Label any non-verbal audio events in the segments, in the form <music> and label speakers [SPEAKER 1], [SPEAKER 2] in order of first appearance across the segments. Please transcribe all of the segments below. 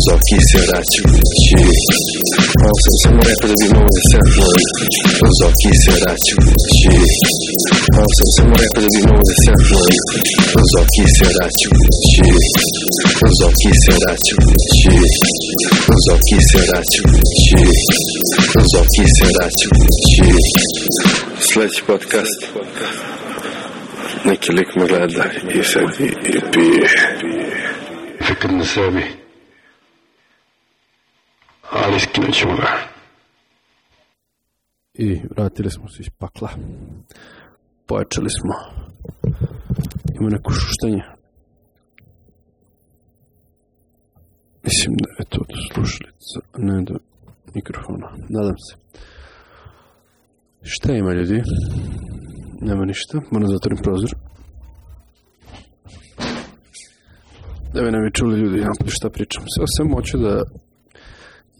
[SPEAKER 1] o que será te vestir. Alça essa moleca das irmãos e servões, pois só que será te vestir. Alça essa moleca das irmãos e servões, pois só que será te vestir. Pois o que será te vestir. Pois o que será te vestir. Pois o que será te vestir. След подкаст. neki lik me gleda i sad i, i pije. Fikr ne ali skinut ćemo ga. I vratili smo se iz pakla. Pojačali smo. Ima neko šuštanje. Mislim da je to slušalica, ne do mikrofona. Nadam se. Šta ima ljudi? Nema ništa. Moram zatvorim da prozor. Da me ne bi čuli ljudi, ja šta pričam. Sve sam hoću da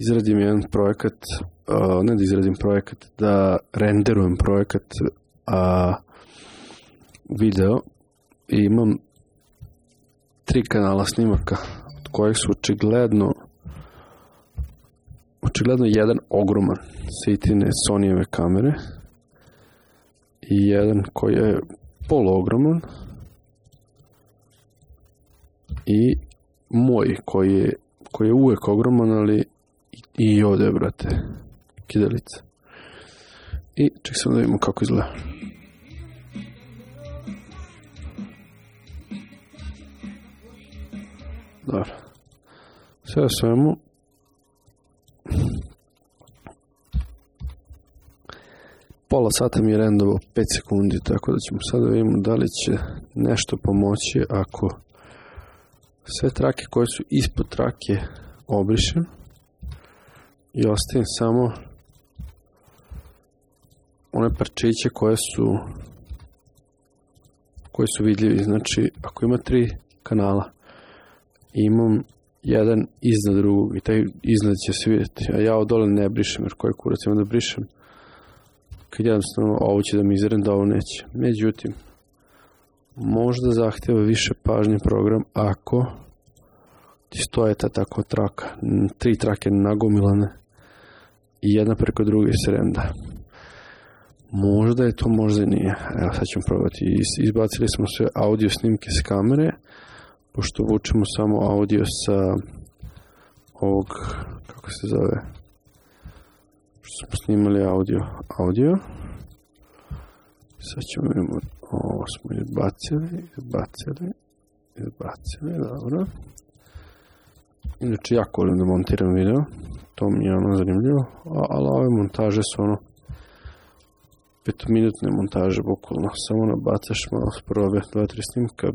[SPEAKER 1] izradim jedan projekat, uh, ne da izradim projekat, da renderujem projekat a, video i imam tri kanala snimaka od kojih su očigledno očigledno jedan ogroman sitine Sonyjeve kamere i jedan koji je poluogroman i moj koji je, koji je uvek ogroman, ali I ovdje, brate, kidalica. I ček sam da vidimo kako izgleda. Dobro. Sve svemu. Pola sata mi je rendovo 5 sekundi, tako da ćemo sada da vidimo da li će nešto pomoći ako sve trake koje su ispod trake obrišem i ostajem samo one parčiće koje su koji su vidljivi. Znači, ako ima tri kanala, imam jedan iznad drugog i taj iznad će se vidjeti. A ja od dole ne brišem, jer koji kurac imam da brišem. Kad jednostavno ovo će da mi izrem, da ovo neće. Međutim, možda zahteva više pažnje program ako ti stoje ta tako traka, tri trake nagomilane i jedna preko druge se Možda je to, možda nije. Evo sad ćemo probati. Izbacili smo sve audio snimke s kamere, pošto vučemo samo audio sa ovog, kako se zove, što smo snimali audio, audio. Sad ćemo da vidimo, ovo smo izbacili, izbacili, izbacili, dobro. Inače, jako volim da montiram video, to mi je ono zanimljivo, a, ali ove montaže su ono petominutne montaže bukvalno, samo ono bacaš malo s probe, dva, tri snimka,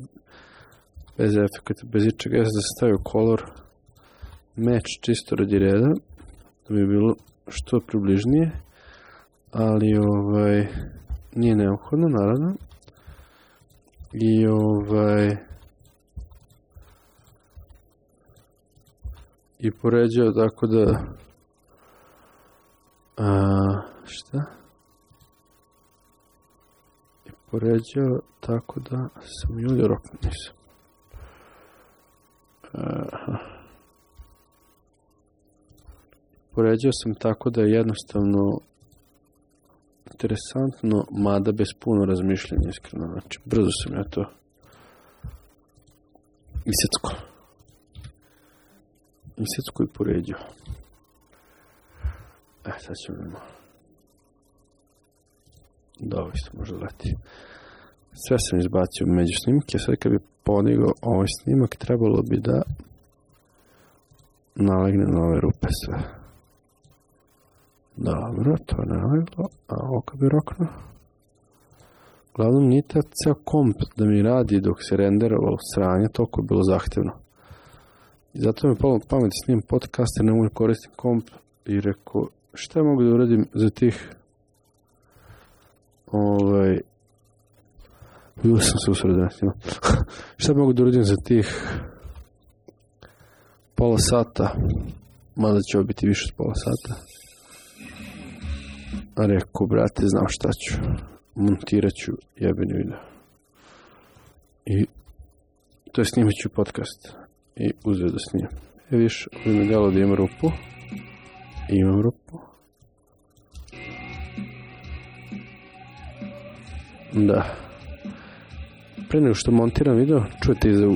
[SPEAKER 1] bez efekata, bez ičega, ja sam da se stavio kolor, meč čisto radi reda, da bi bilo što približnije, ali ovaj, nije neophodno, naravno, i ovaj, i poređao, tako da... A, šta? I poređao, tako da sam Julio Rok, nisam. Poređao sam tako da je jednostavno interesantno, mada bez puno razmišljanja, iskreno. Znači, brzo sam ja to isecko. Mjesec koji poređio. E, sad ćemo da imamo. Dobro, da, isto može leti. Sve sam izbacio među snimke, sad kad bi podigao ovaj snimak, trebalo bi da nalegne na ove rupe sve. Dobro, to je naleglo, a ovo kad bi rokno. Uglavnom, nije ta ceo komp da mi radi dok se renderovalo sranje, toliko je bilo zahtevno. I zato mi palo pamet da s njim podcaste, ne mogu koristiti komp i rekao, šta mogu da uradim za tih ovaj bio sam se usredan s <laughs> šta mogu da uradim za tih pola sata mada će biti više od pola sata a rekao, brate, znam šta ću montirat ću jebeni video i to je snimat ću podcast i uzvedo da njim. E viš, ovdje mi dalo da imam rupu. I imam rupu. Da. Pre nego što montiram video, čujete iza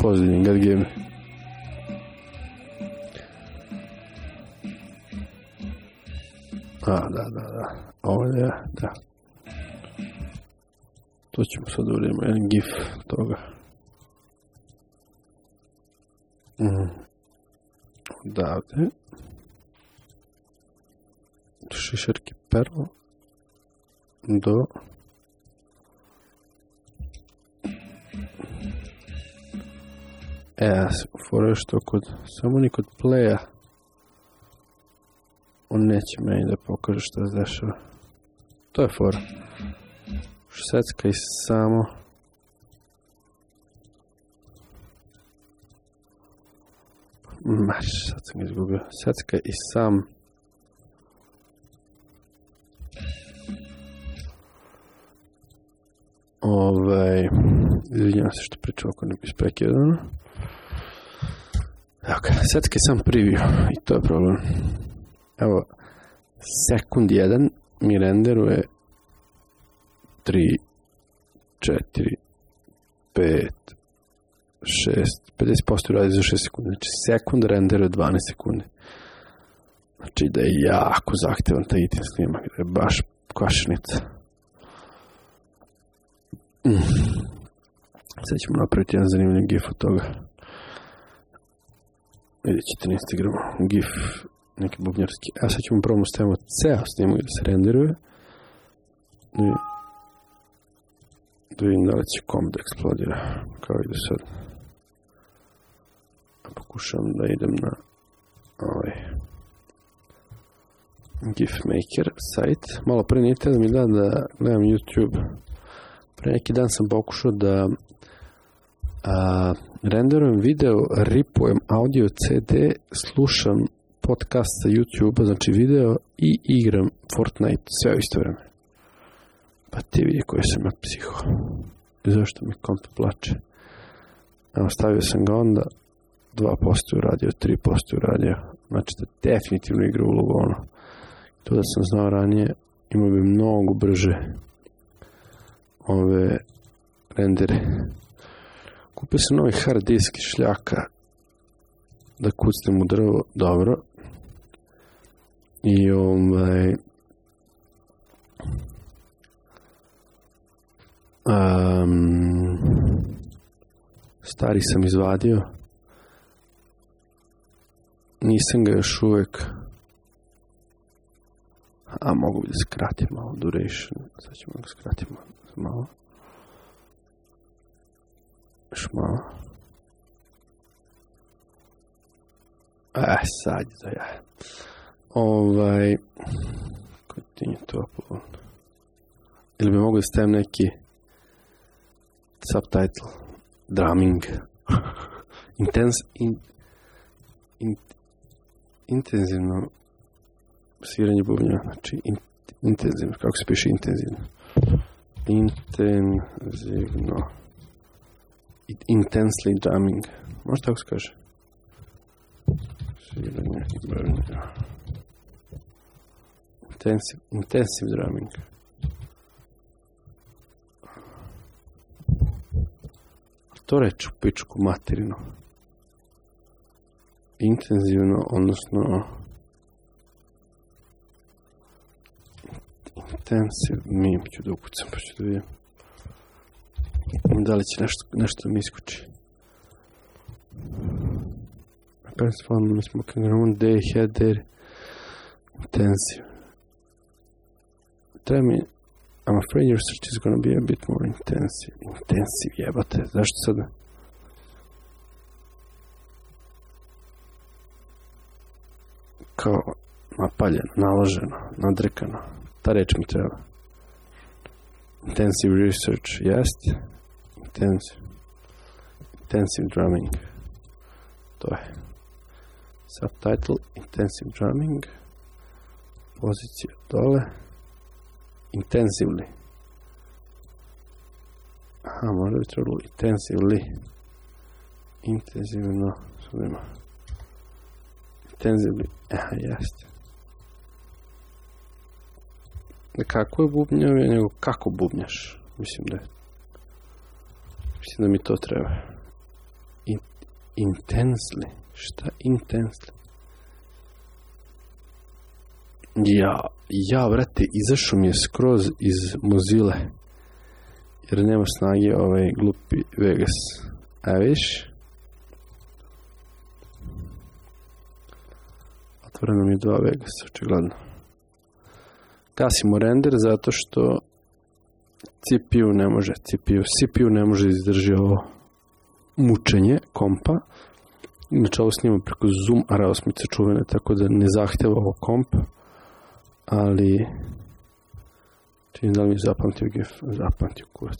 [SPEAKER 1] pozadnje Gad Game. A, da, da, da. Ovdje, da. To ćemo sad da uradimo, jedan gif toga. Odavde. Šišarki perlo do E, ja što kod, samo ni kod playa on neće meni da pokaže što se dešava. To je fora. Šecka i samo Maš, mm, sad sam ga izgubio. Secka i sam. Ovaj, izvinjam se što pričam ako ne bi ispekirano. Dakle, secka sam preview i to je problem. Evo, sekund 1 mi renderuje 3, 4, 5, 6, 50% radi za 6 sekundi. Znači, sekund rendera 12 sekundi. Znači da je jako zahtevan taj itin snimak, da je baš kašnica. Mm. Sad ćemo napraviti jedan zanimljiv gif od toga. Vidjet ćete na Instagramu gif neki bubnjarski. A sad ćemo prvo stavimo ceo snimak da se renderuje. da vidim da li će kom da eksplodira, kao i do sada pokušam da idem na ovaj GIF Maker sajt. Malo pre nije teo da mi da da gledam YouTube. Pre neki dan sam pokušao da a, renderujem video, ripujem audio CD, slušam podcast sa YouTube, znači video i igram Fortnite sve u isto vreme. Pa ti vidi koji sam ja psiho. Zašto mi komp plače? Evo, stavio sam ga onda 2% uradio, 3% uradio. Znači da definitivno igra ulogu ono. To da sam znao ranije, imao bi mnogo brže ove rendere. Kupio sam novi hard disk šljaka da kucnem u drvo dobro i ovaj um, stari sam izvadio nisam ga još uvek a mogu bi da skratim malo duration sad ćemo da skratim malo još malo e sad da ja ovaj continue to upload ili bi mogu da stavim neki subtitle drumming <laughs> intense in, in, intenzivno sviranje bubnja, znači in, intenzivno, kako se piše intenzivno? Intenzivno. It, intensely drumming. Može tako se kaže? Sviranje bubnja. Intensive, intensive drumming. To reću pičku materinu intenzivno, odnosno intensiv, mi ću da ukucam pa ću da vidim da li će nešto, nešto da mi iskući parents family smoking room they had their intensive tell I'm afraid your search is going to be a bit more intensive intensive jebate zašto sada kao napaljeno, naloženo, nadrkano. Ta reč mi treba. Intensive research, jest. Intensive, intensive drumming. To je. Subtitle, intensive drumming. Pozicija dole. Intensively. Aha, možda bi trebalo intensively. Intenzivno. Sad Tenzibli. Aha, jeste. Ne kako je bubnjavio, nego kako bubnjaš. Mislim da je. Mislim da mi to treba. In, intensely. Šta intensely? Ja, ja, vrate, izašao mi je skroz iz mozile. Jer nema snage ovaj glupi Vegas. A viš? Otvore nam je dva Vegas, očigledno. Gasimo render zato što CPU ne može, CPU, CPU ne može da izdrži ovo mučenje kompa. Znači ovo snima preko Zoom R8 čuvene, tako da ne zahteva ovo komp, ali čini da li mi zapamtio GIF, zapamtio kurac.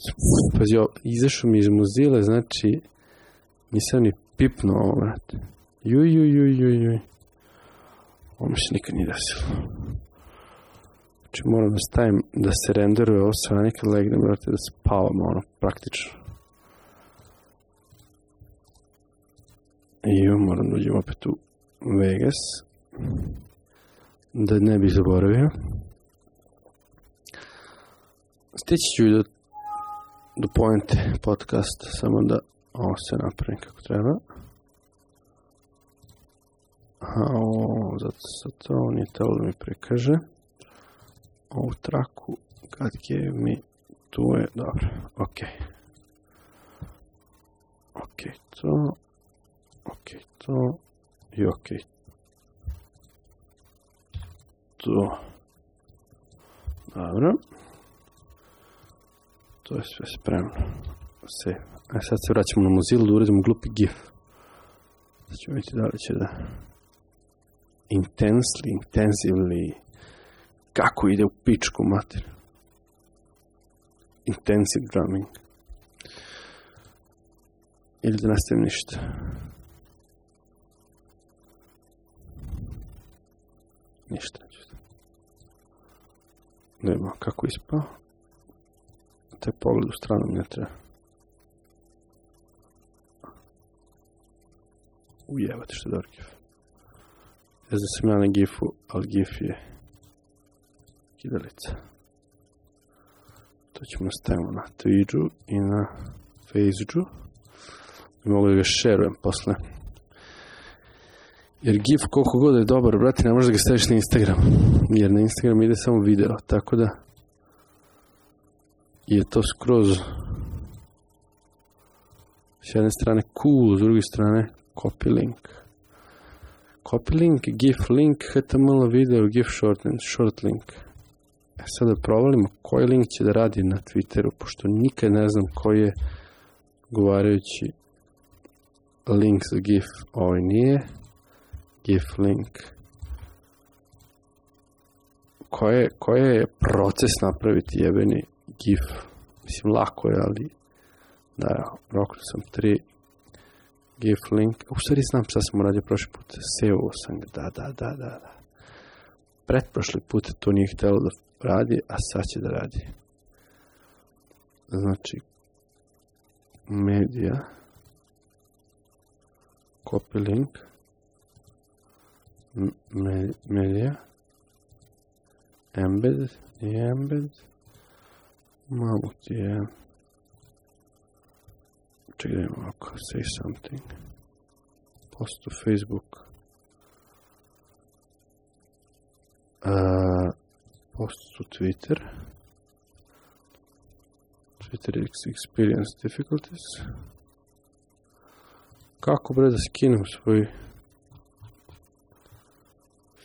[SPEAKER 1] Pazi, izašao mi iz muzile, znači nisam ni pipno ovo, vrati. Juj, juj, juj, juj, juj. Ovo se nikad nije desilo. Znači moram da stavim, da se renderuje ovo strane kad legnem, brate, da spavam, ono, praktično. I moram da uđem opet u Vegas, da ne bih zaboravio. Stići ću do, do poente podcasta, samo da ovo se napravim kako treba. Aha, samo zato sa to, on je teo da mi prikaže ovu traku, kad je mi tu je, dobro, ok. Ok, to, ok, to i ok. To. Dobro. To je sve spremno. Se. A e, sad se vraćamo na Mozilla da uradimo glupi gif. Sad ćemo vidjeti da li će da intensely, intensively, kako ide u pičku mater. Intensive drumming. Ili da nastavim ništa. Ništa. Ne znam kako ispao. Taj pogled u stranu mi ne treba. Ujevate što je Ne znam sam ja na gifu, ali gif je kidalica. To ćemo da stavimo na Twitchu i na Facebooku. I mogu da ga šerujem posle. Jer GIF koliko god da je dobar, brate, ne možeš da ga staviš na Instagram. Jer na Instagram ide samo video, tako da je to skroz s jedne strane cool, s druge strane copy link copylink, gif link, html video, gif short, short link. E sad da provalimo koji link će da radi na Twitteru, pošto nikad ne znam koji je govarajući link za gif, ovaj nije, gif link. Koje, koje je proces napraviti jebeni gif? Mislim, lako je, ali da, roknu sam tri GIF link. U stvari znam šta sam uradio prošli put. Sevo sam ga, da, da, da, da, da. Pretprošli put to nije htjelo da radi, a sad će da radi. Znači, medija, copy link, me, medija, embedded, nije embedded, malo ti je... Čekaj, da ovako, say something. Post to Facebook. Uh, post to Twitter. Twitter experience difficulties. Kako bre da skinem svoj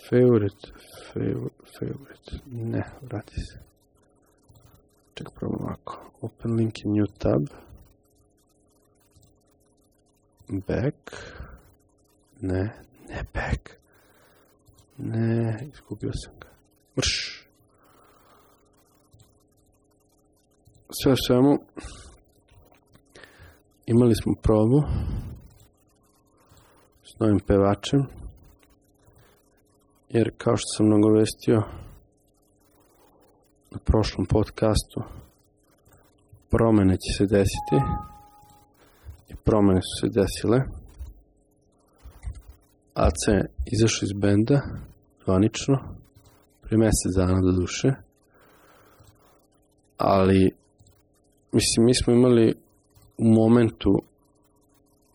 [SPEAKER 1] favorite, favorite, favorite. Ne, vrati se. Čekaj, probam ovako. Open link in new tab back. Ne, ne back. Ne, izgubio sam ga. Mrš. Sve svemu, imali smo probu s novim pevačem, jer kao što sam mnogo vestio na prošlom podcastu, promene će se desiti promene su se desile. AC je izašao iz benda, zvanično, pre mesec dana do duše, ali mislim, mi smo imali u momentu,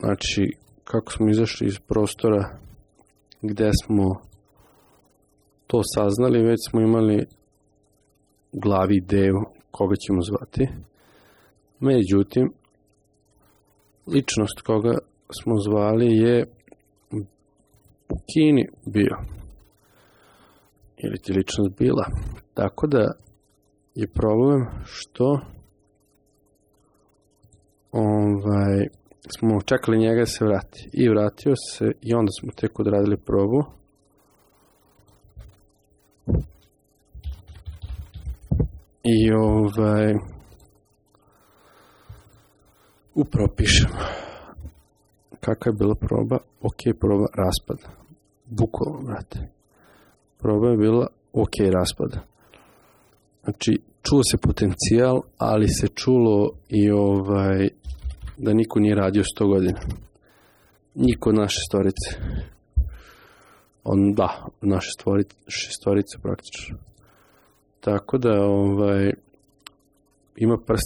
[SPEAKER 1] znači, kako smo izašli iz prostora gde smo to saznali, već smo imali u glavi ideju koga ćemo zvati. Međutim, ličnost koga smo zvali je u Kini bio. Ili ti ličnost bila. Tako da je problem što ovaj, smo čekali njega da se vrati. I vratio se i onda smo tek odradili probu. I ovaj, upravo pišemo kakva je bila proba, ok, proba raspada. Bukvalno, brate. Proba je bila ok raspada. Znači, čuo se potencijal, ali se čulo i ovaj da niko nije radio 100 godina. Niko naše storice. On, da, naše storice, storice praktično. Tako da, ovaj, ima par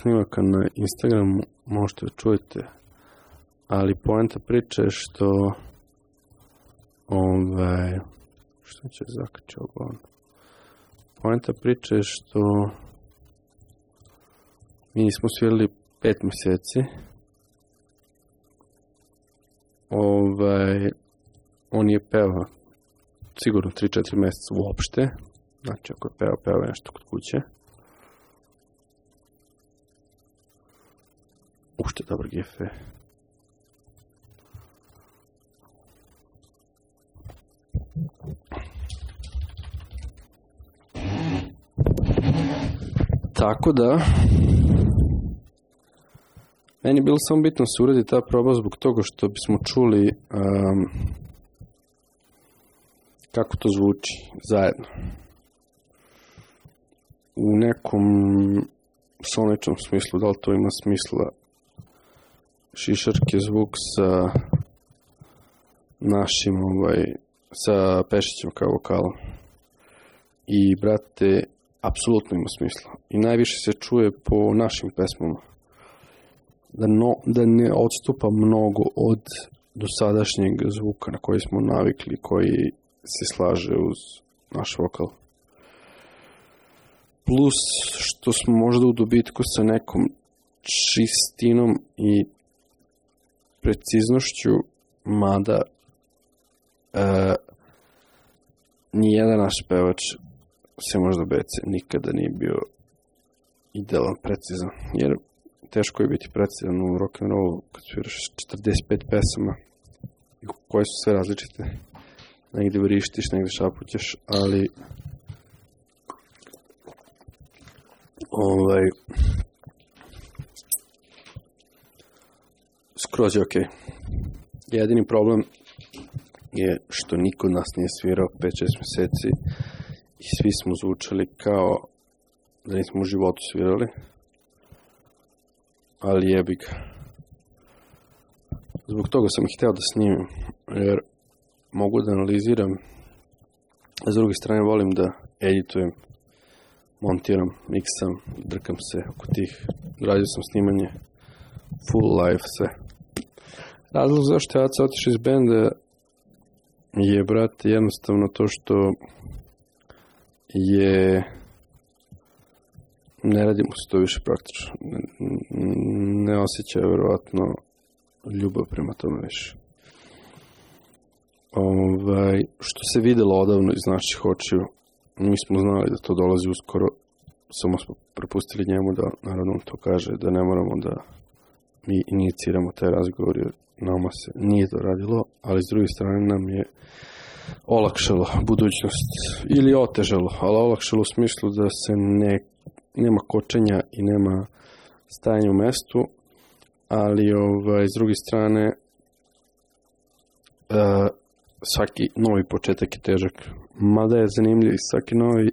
[SPEAKER 1] na Instagramu možete da čujete, ali poenta priče je što ovaj, što će zakačio on. Poenta priče je što mi smo svirali 5 meseci. Ovaj, on je peo sigurno 3-4 meseca uopšte. Znači, ako je peo pevao nešto kod kuće Oh, što je Tako da, meni je bilo samo bitno se uradi ta proba zbog toga što bismo čuli um, kako to zvuči zajedno. U nekom soničnom smislu, da li to ima smisla Šišark zvuk sa našim, ovaj, sa Pešićem kao vokalom. I, brate, apsolutno ima smisla. I najviše se čuje po našim pesmama. Da, no, da ne odstupa mnogo od dosadašnjeg zvuka na koji smo navikli, koji se slaže uz naš vokal. Plus što smo možda u dobitku sa nekom čistinom i preciznošću, mada e, nijedan naš pevač se možda bece nikada nije bio idealan precizan, jer teško je biti precizan u and rollu kad sviraš 45 pesama koje su sve različite negde vrištiš, negde šapućeš, ali ovaj skroz je okej. Okay. Jedini problem je što niko od nas nije svirao 5-6 meseci i svi smo zvučali kao da nismo u životu svirali, ali jebi ga. Zbog toga sam hteo da snimim, jer mogu da analiziram, a s druge strane volim da editujem, montiram, miksam, drkam se oko tih. Radio sam snimanje full live sve. Razlog zašto je Aca otišao iz benda je, brate, jednostavno to što je ne radimo mu se to više praktično. Ne, ne osjeća verovatno ljubav prema tome više. Ovaj, što se videlo odavno iz naših očiju, mi smo znali da to dolazi uskoro, samo smo propustili njemu da, naravno, to kaže, da ne moramo da mi iniciramo taj razgovor jer nama se nije to radilo, ali s druge strane nam je olakšalo budućnost ili otežalo, ali olakšalo u smislu da se ne, nema kočenja i nema stajanja u mestu, ali ovaj, s druge strane e, svaki novi početak je težak. Mada je zanimljiv svaki novi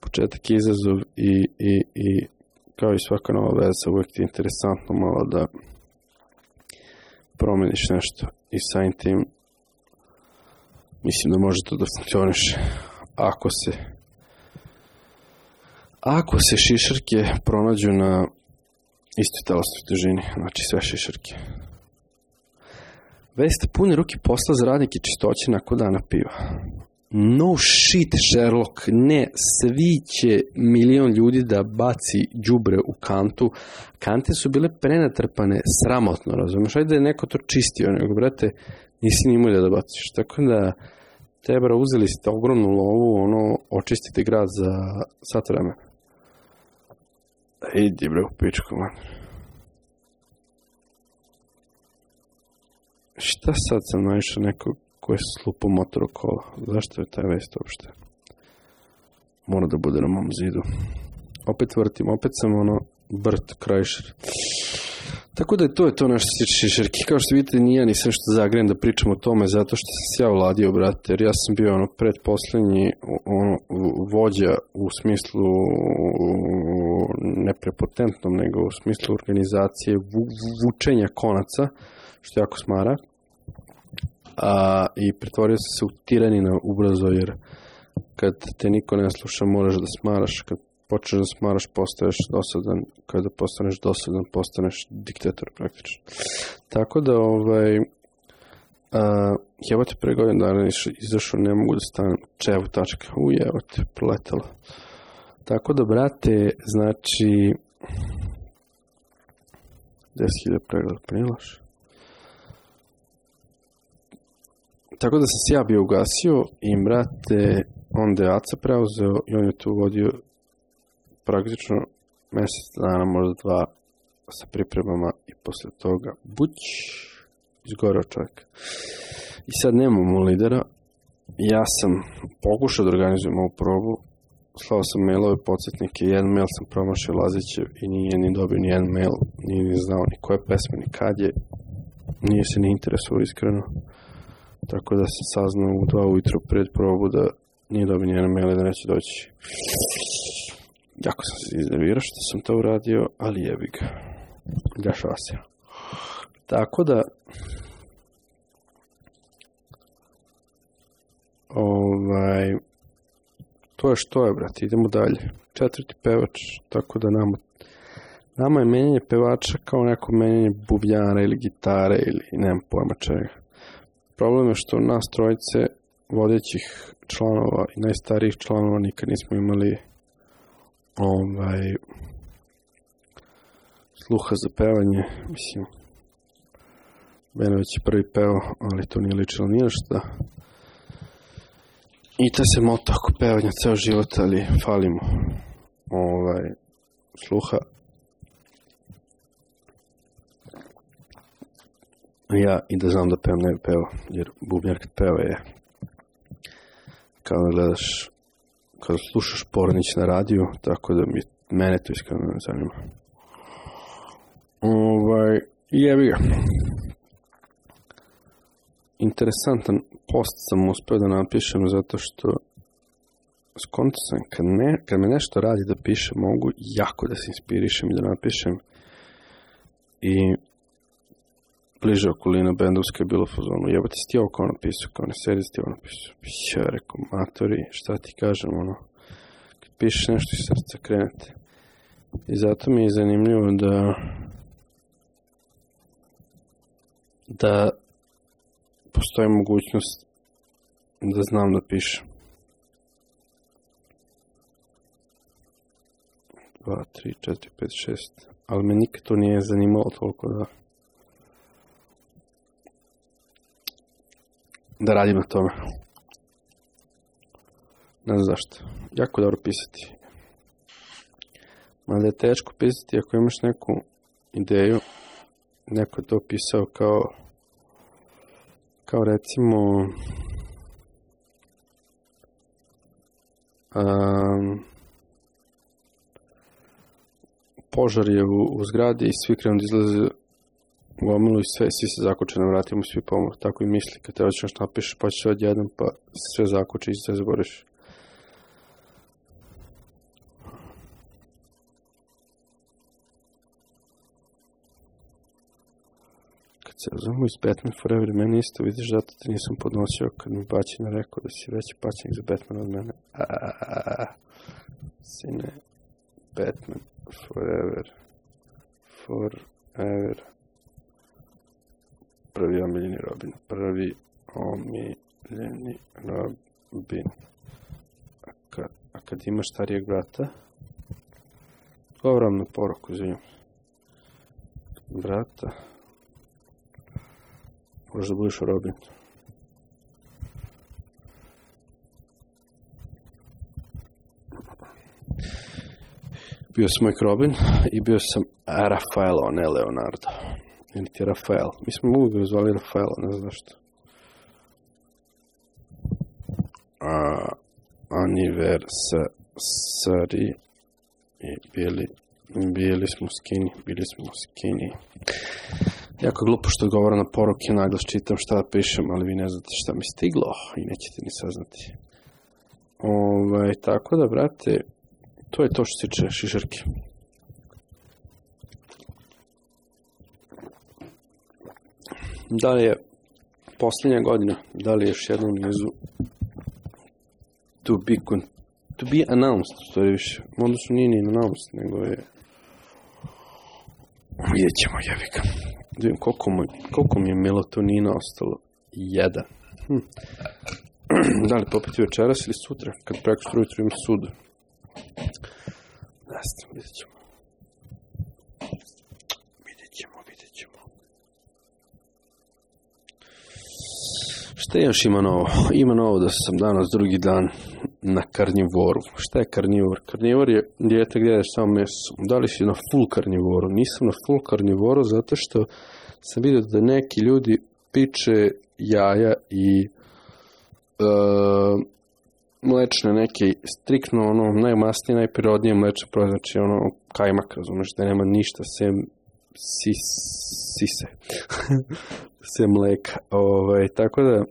[SPEAKER 1] početak izazov i, i, i kao i svaka nova veza, uvek ti je interesantno malo da promeniš nešto i samim tim mislim da može to da funkcioniš ako se ako se šišarke pronađu na istoj telesnoj težini, znači sve šišarke. Vest pune ruke posla za radnike čistoće nakon dana piva no shit Sherlock, ne, svi će milion ljudi da baci đubre u kantu. Kante su bile prenatrpane sramotno, razumeš? Ajde da je neko to čistio, nego, brate, nisi ni imao da baciš. Tako da, tebra, uzeli ste ogromnu lovu, ono, očistite grad za sat vremena. Idi, bre, u pičku, man. Šta sad sam naišao nekog koje se slupo motoru kola. Zašto je taj vest uopšte? Mora da bude na mom zidu. Opet vrtim, opet sam ono Brt Krajšer. Tako da je to je to naš se šešerki. Kao što vidite, nije ni sve što da zagrem da pričam o tome, zato što sam se ja vladio, brate, jer ja sam bio ono predposlednji ono, vođa u smislu neprepotentnom, nego u smislu organizacije vučenja konaca, što jako smara a, i pretvorio sam se u tiranina ubrzo, jer kad te niko ne sluša, moraš da smaraš, kad počneš da smaraš, postaješ dosadan, kada postaneš dosadan, postaneš diktator praktično. Tako da, ovaj, a, jebote pre godin dana izašao, ne mogu da stanem, čevu tačka, u jebote, proletalo. Tako da, brate, znači, 10.000 pregleda prilaš. Pa tako da sam se ja bio ugasio i brate, onda je Aca preuzeo i on je tu vodio praktično mesec dana, možda dva sa pripremama i posle toga buć izgorao čovjek. I sad nemamo lidera, ja sam pokušao da organizujem ovu probu, slao sam mailove, podsjetnike, jedan mail sam promašio Lazićev i nije ni dobio ni jedan mail, nije ni znao ni koja pesma, ni kad je, nije se ni interesuo iskreno tako da se sazna u dva ujutro pred probu da nije dobio njena maila da neće doći. Jako sam se iznervirao što sam to uradio, ali jebi ga. Gašao se. Tako da, ovaj, to je što je, brate, idemo dalje. Četvrti pevač, tako da nam nama je menjanje pevača kao neko menjanje bubljana ili gitare ili nemam pojma čega. Problem je što nas trojice vodećih članova i najstarijih članova nikad nismo imali ovaj sluha za pevanje, mislim. Benović je prvi peo, ali to nije ličilo nije šta. I ta se mota oko pevanja ceo život, ali falimo ovaj, sluha ja i da znam da pevam, ne bi pevao, jer bubnjar kad peva je kao da gledaš, kao da slušaš Pornić na radiju, tako da mi, mene to iskreno ne zanima. Ovaj, jebi ga. Interesantan post sam uspeo da napišem zato što skontao sam kad, ne, kad me nešto radi da pišem, mogu jako da se inspirišem i da napišem i bliže okolina bendovska bilo fazonu, jebate si ti ovo kao napisao, kao ne sedi ti ovo napisao. Ja rekao, matori, šta ti kažem, ono, kad pišeš nešto iz srca, krenete. I zato mi je zanimljivo da da postoji mogućnost da znam da pišem. 2, 3, 4, 5, 6. Ali me nikad to nije zanimalo toliko da da radim na tome. Ne znam zašto. Jako dobro pisati. Mada je teško pisati ako imaš neku ideju. Neko je to pisao kao kao recimo um, požar je u, u zgradi i svi krenu da izlaze gomilu i sve, svi se zakoče na vratima, svi pomor, tako i misli, kad hoćeš ćeš da napišeš, pa ćeš odjedan, pa sve zakoče i sve zboriš. Kad se razumu iz Batman Forever, meni isto vidiš, da te nisam podnosio kad mi Baćina rekao da si veći paćenik za Batman od mene. Aaaa, sine, Batman Forever, Forever prvi omiljeni Robin. Prvi omiljeni Robin. A kad, a kad imaš starijeg brata, ogromnu poruku, izvinjam. Brata, moraš da budeš Robin. Bio sam Mike Robin i bio sam Rafaelo, ne Leonardo. Ili ti Rafael. Mi smo uvijek ga zvali Rafaela, ne znam zašto. A, aniversari i bili, bili smo skini, bili smo skini. Jako glupo što govore na poruke, naglas čitam šta da pišem, ali vi ne znate šta mi stiglo i nećete ni saznati. Ovaj, tako da, brate, to je to što se tiče šišarke. da li je posljednja godina, da li je još jedna nizu to be, con, to be announced, što je više, odnosno nije ni announced, nego je vidjet ćemo jevika. Da vidim koliko, mu, koliko mi je melatonina ostalo? Jedan. Hm. da li popiti večeras ili sutra, kad preko strujutru imam sud? Jasno, vidjet ćemo. Šta još ima novo? Ima novo da sam danas drugi dan na karnivoru. Šta je karnivor? Karnivor je dijete gdje jedeš samo meso. Da li si na full karnivoru? Nisam na full karnivoru zato što sam vidio da neki ljudi piče jaja i e, mlečne neke, striktno ono najmasnije, najprirodnije mlečne proizvode, znači ono kajmak, razumeš, da nema ništa sem sis, sise, <laughs> sem mleka. Ovaj, tako da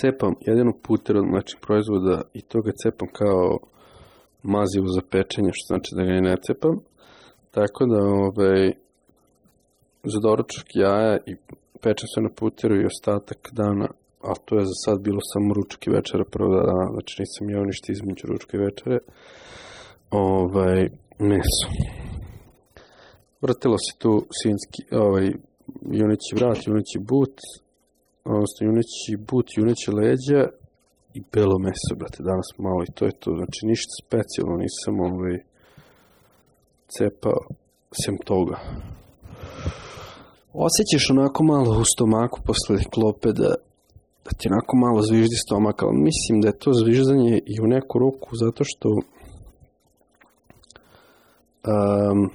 [SPEAKER 1] cepam jedino puter od mlečnih proizvoda i to ga cepam kao mazivo za pečenje, što znači da ga i ne cepam. Tako da, ovaj, za doručak jaja i pečem se na puteru i ostatak dana, ali to je za sad bilo samo ručak i večera prva dana, znači nisam jeo ništa između ručka i večere, ovaj, meso. Vrtilo se tu sinski, ovaj, juneći vrat, juneći but, odnosno juneći but, juneći leđa i belo meso, brate, danas malo i to je to. Znači, ništa specijalno nisam ovaj, cepao sem toga. Osećaš onako malo u stomaku posle klope da, da ti onako malo zviždi stomak, ali mislim da je to zviždanje i u neku ruku zato što um,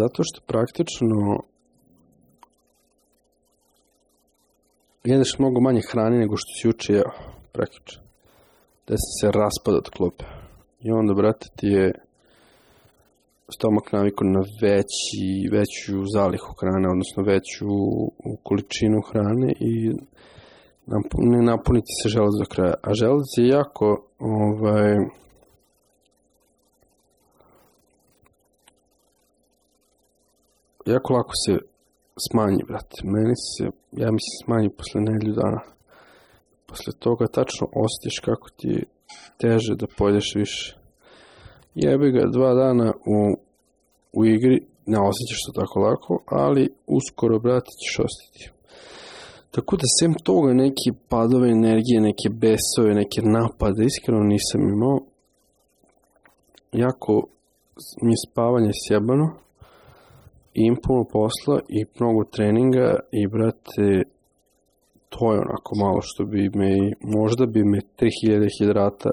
[SPEAKER 1] zato što praktično jedeš mnogo manje hrane nego što si juče jeo, preključe. Desni se raspada od klope. I onda, brate, ti je stomak navikao na veći, veću zalihu hrane, odnosno veću količinu hrane i ne napuniti se želac do kraja. A želac je jako ovaj, jako lako se smanji, brate. Meni se, ja mislim, smanji posle nedelju dana. Posle toga tačno osjetiš kako ti je teže da pođeš više. Jebe ga dva dana u, u igri, ne osjećaš to tako lako, ali uskoro, brate, ćeš osjetiti. Tako da sem toga neke padove energije, neke besove, neke napade, iskreno nisam imao. Jako mi je spavanje sjebano im puno posla i mnogo treninga i brate to je onako malo što bi me i možda bi me 3000 hidrata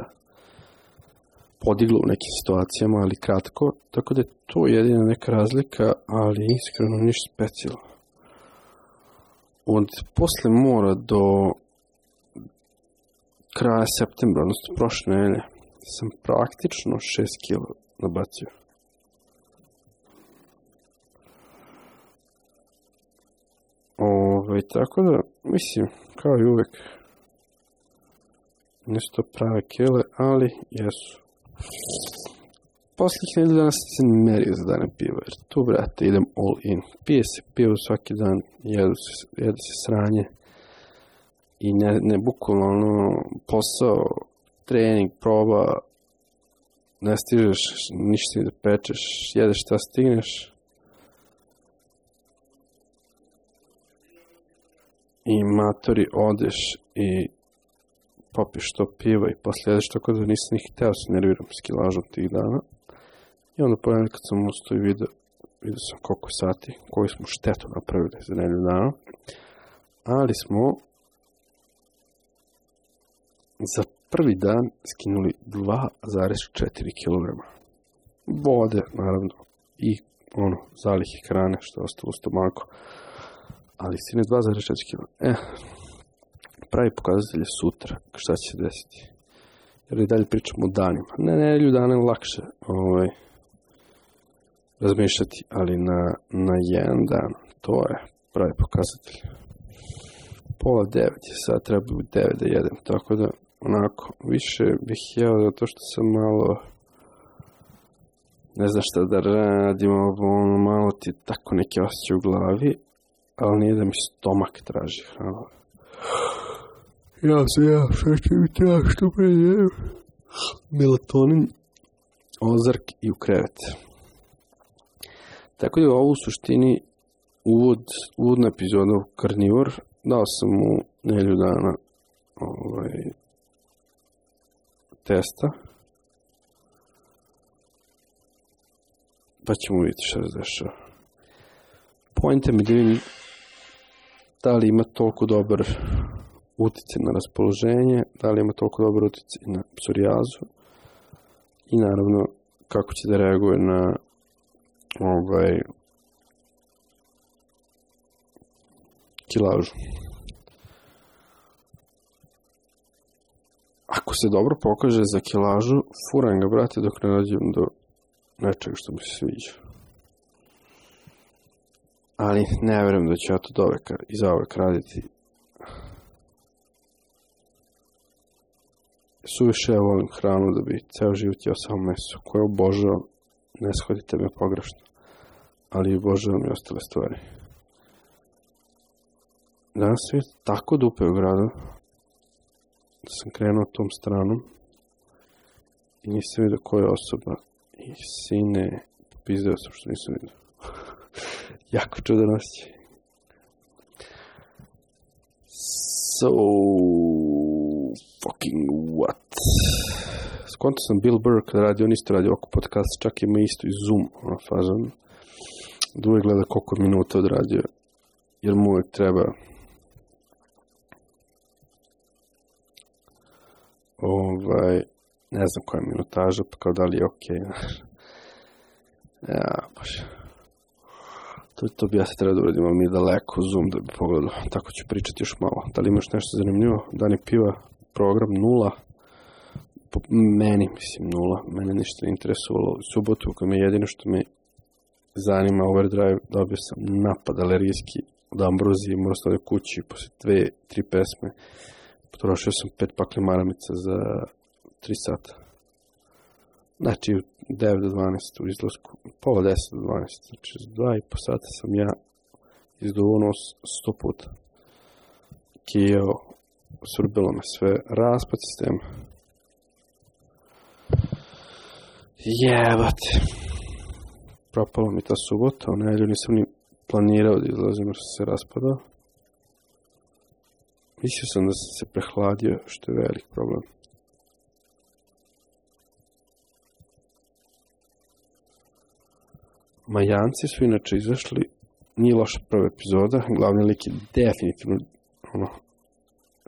[SPEAKER 1] podiglo u nekim situacijama, ali kratko, tako da je to jedina neka razlika, ali iskreno ništa specijalno. Od posle mora do kraja septembra, odnosno prošle nedelje, sam praktično 6 kg nabacio. Ove, tako da, mislim, kao i uvek, nešto prave kele, ali jesu. Posljednjih nedelja danas se merio za dane piva, jer tu, brate, idem all in. Pije se pivo svaki dan, jedu se, jedu se sranje i ne, ne bukvalno ono, posao, trening, proba, ne stižeš ništa ne da pečeš, jedeš šta stigneš, i matori odeš i popiš to piva i posle jedeš tako da nisam ni hteo da se nerviram skilažom tih dana. I onda pojavim kad sam ustao i video, vidio sam koliko sati, koji smo štetu napravili za nelju dana. Ali smo za prvi dan skinuli 2,4 kg. Vode, naravno, i ono, zalih hrane što je ostalo u stomaku ali sinus 2,4 kg. E, pravi pokazatelj je sutra, šta će se desiti. Jer i dalje pričamo o danima. ne, ljudi, dana je lakše ovaj, razmišljati, ali na, na jedan dan, to je pravi pokazatelj. Pola devet je sad, treba bi devet da jedem, tako da onako, više bih jeo zato što sam malo ne znam šta da radim, ono malo ti tako neke osjećaj u glavi, ali nije da mi stomak traži hranu. Ja se ja šeće mi treba što pređem. Melatonin, ozark i u krevet. Tako da je ovo u suštini uvod, uvodna epizoda u Karnivor. Dao sam mu nelju dana ovaj, testa. Pa ćemo vidjeti šta se dešava. Poenta mi da da li ima toliko dobar uticaj na raspoloženje, da li ima toliko dobar uticaj na psorijazu i naravno kako će da reaguje na ovaj kilažu. Ako se dobro pokaže za kilažu, furam ga, brate, dok ne dođem do nečeg što mi se sviđa ali ne verujem da će ja to doveka i zaovek raditi. Suviše ja volim hranu da bi ceo život jeo samo meso, koje obožavam, ne shodite me pogrešno, ali obožavam i ostale stvari. Danas je tako dupe u gradu, da sam krenuo tom stranom i nisam vidio koja osoba i sine, pizdeo sam što nisam vidio jako čudonosti. So, fucking what? Skonto sam Bill Burke da radi, on isto radi oko podcast, čak ima isto i Zoom, ono fazan. Da gleda koliko minuta odradio, jer mu uvijek treba ovaj, ne znam koja minutaža, pa kao da li je okej, okay. <laughs> ja, bože. To, to bi ja se trebao da uradim, ali mi je daleko Zoom da bi pogledalo. Tako ću pričati još malo. Da li imaš nešto zanimljivo? Dani piva, program nula. Po, meni, mislim, nula. Mene ništa ne interesovalo. U subotu, kojom je jedino što me zanima Overdrive, dobio sam napad alerijski od Ambrozije, morao sam da kući posle dve, tri pesme. Potrošio sam pet pakli maramica za tri sata znači u 9 do 12 u izlasku, pola 10 do 12, znači 2 i po sata sam ja izdovo 100 puta. Kijeo, srbilo me sve, raspad sistema. Jebate. Propala mi ta subota, u nedelju nisam ni planirao da izlazim jer sam se raspadao. Mislio sam da sam se prehladio, što je velik problem. Majanci su inače izašli, nije loša prva epizoda, glavni lik je definitivno ono,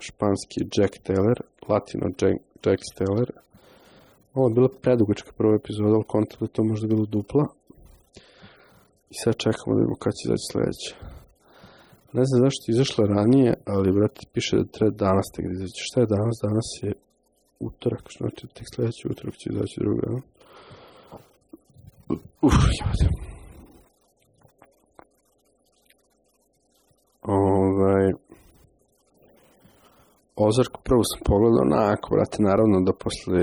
[SPEAKER 1] španski Jack Taylor, latino Jack, Jack Taylor. Ovo je bila predugačka prva epizoda, ali konta da to možda bilo dupla. I sad čekamo da vidimo kada će izaći sledeća. Ne znam zašto je izašla ranije, ali brate piše da treba danas tek da izaći. Šta je danas? Danas je utorak, znači tek sledeći utorak će izaći druga. Uf, jade, Ozark prvo sam pogledao onako, brate, naravno da posle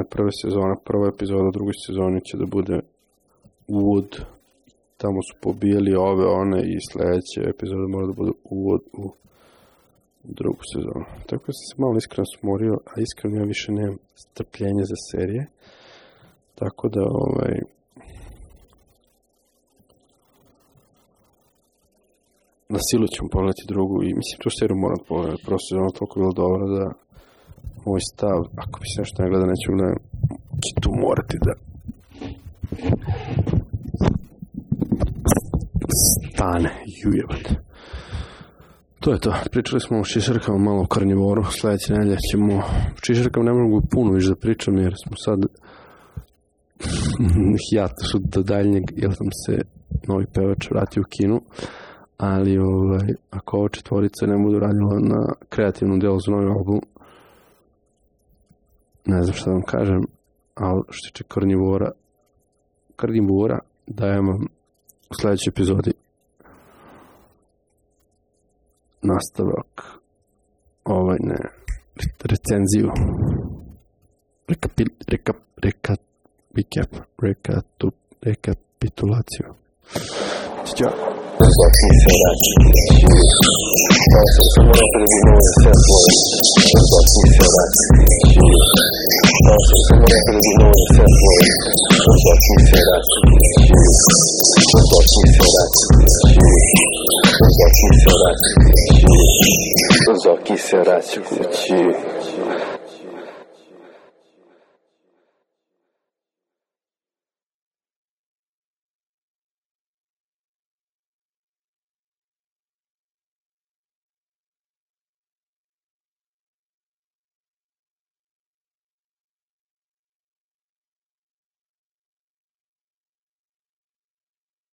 [SPEAKER 1] na prve sezone, prva epizoda druge sezone će da bude uvod, tamo su pobijali ove, one i sledeće epizode mora da bude uvod u drugu sezonu. Tako da sam se malo iskreno smorio, a iskreno ja više nemam strpljenja za serije. Tako da, ovaj, na silu ćemo pogledati drugu i mislim tu seriju moram pogledati, prosto je ono toliko bilo dobro da moj stav, ako bi se nešto ne gleda, neću gledati, znači, će tu morati da stane, jujebate. To je to. Pričali smo o šišarkama malo o karnivoru. Sledeće nedelje ćemo... O šišarkama ne mogu puno više da pričam jer smo sad <laughs> ja su do daljnjeg, jer sam se novi pevač vratio u kinu ali ovaj, ako ova četvorica ne budu radila na kreativnom delu za novi album, ne znam šta da vam kažem, ali što će Karnivora, Karnivora dajem vam u sledećoj epizodi nastavak ovaj ne recenziju rekapil, rekap, rekap, recap, recap, recapitulaciju. Ćao. será será Serático de